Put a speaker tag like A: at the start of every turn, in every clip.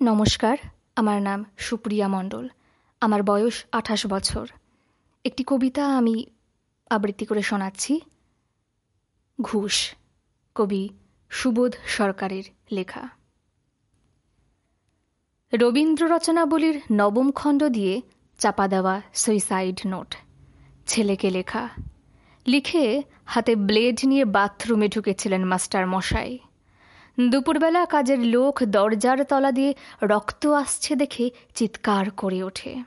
A: নমস্কার, আমার নাম সুপ্রিয়া মণ্ডল। আমার বয়স আঠাশ বছর। একটি কবিতা আমি আবৃত্তি করে শোনাচ্ছি। ঘুষ, কবি সুবোধ সরকারের লেখা। রবীন্দ্র রচনাবলীর নবম খণ্ড দিয়ে চাপা দেওয়া সুইসাইড নোট ছেলেকে লেখা। লিখে হাতে ব্লেড নিয়ে বাথরুমে ঢুকেছিলেন মাস্টার মশাই দুপুরবেলা কাজের লোক দরজার তলা দিয়ে রক্ত আসছে দেখে চিৎকার করে ওঠে।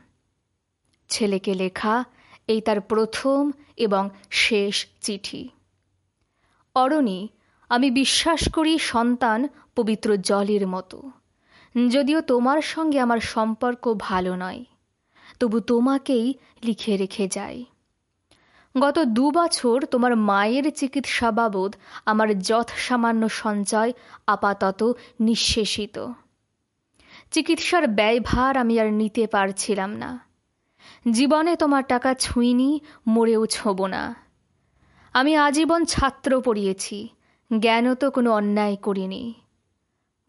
A: ছেলেকে লেখা এই তার প্রথম এবং শেষ চিঠি। অরণি, আমি বিশ্বাস করি সন্তান পবিত্র জলের মতো। যদিও তোমার সঙ্গে আমার সম্পর্ক ভালো নয়, তবু তোমাকেই লিখে রেখে যাই। গত দু বছর তোমার মায়ের চিকিৎসা বাবদ আমার যৎসামান্য সঞ্চয় আপাতত নিঃশেষিত। চিকিৎসার ব্যয়ভার আমি আর নিতে পারছিলাম না। জীবনে তোমার টাকা ছুঁইনি, মরেও ছোব না। আমি আজীবন ছাত্র পড়িয়েছি, জ্ঞানও তো কোনো অন্যায় করিনি।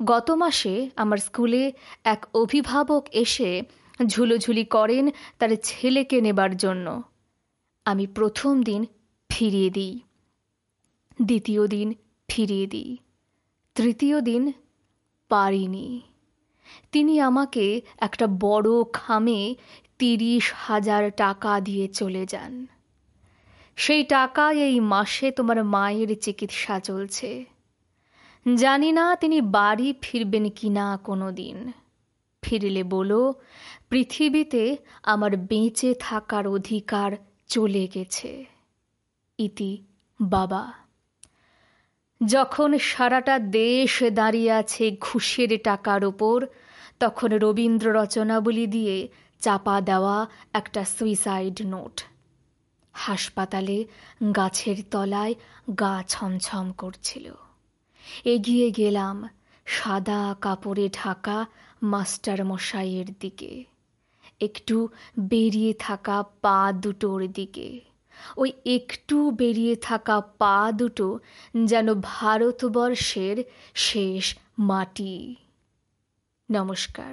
A: গত মাসে আমার স্কুলে এক অভিভাবক এসে ঝুলোঝুলি করেন তার ছেলেকে নেবার জন্য। আমি প্রথম দিন ফিরিয়ে দিই। দ্বিতীয় দিন ফিরিয়ে দিই। তৃতীয় দিন পারিনি। তিনি আমাকে একটা বড় খামে তিরিশ হাজার টাকা দিয়ে চলে যান। সেই টাকায় এই মাসে তোমার মায়ের চিকিৎসা চলছে। জানি না তিনি বাড়ি ফিরবেন কি না কোনো দিন। ফিরলে বলো, পৃথিবীতে আমার বেঁচে থাকার অধিকার চলে গেছে। ইতি বাবা। যখন সারাটা দেশ দাঁড়িয়ে আছে ঘুষের টাকার ওপর, তখন রবীন্দ্র রচনাবলী দিয়ে চাপা দেওয়া একটা সুইসাইড নোট। হাসপাতালে গাছের তলায় গা ছমছম করছিল। এগিয়ে গেলাম সাদা কাপড়ে ঢাকা মাস্টার মশাইয়ের দিকে। একটু বেরিয়ে থাকা পা দুটোর দিকে। ওই একটু বেরিয়ে থাকা পা দুটো যেন ভারতবর্ষের শেষ মাটি। নমস্কার।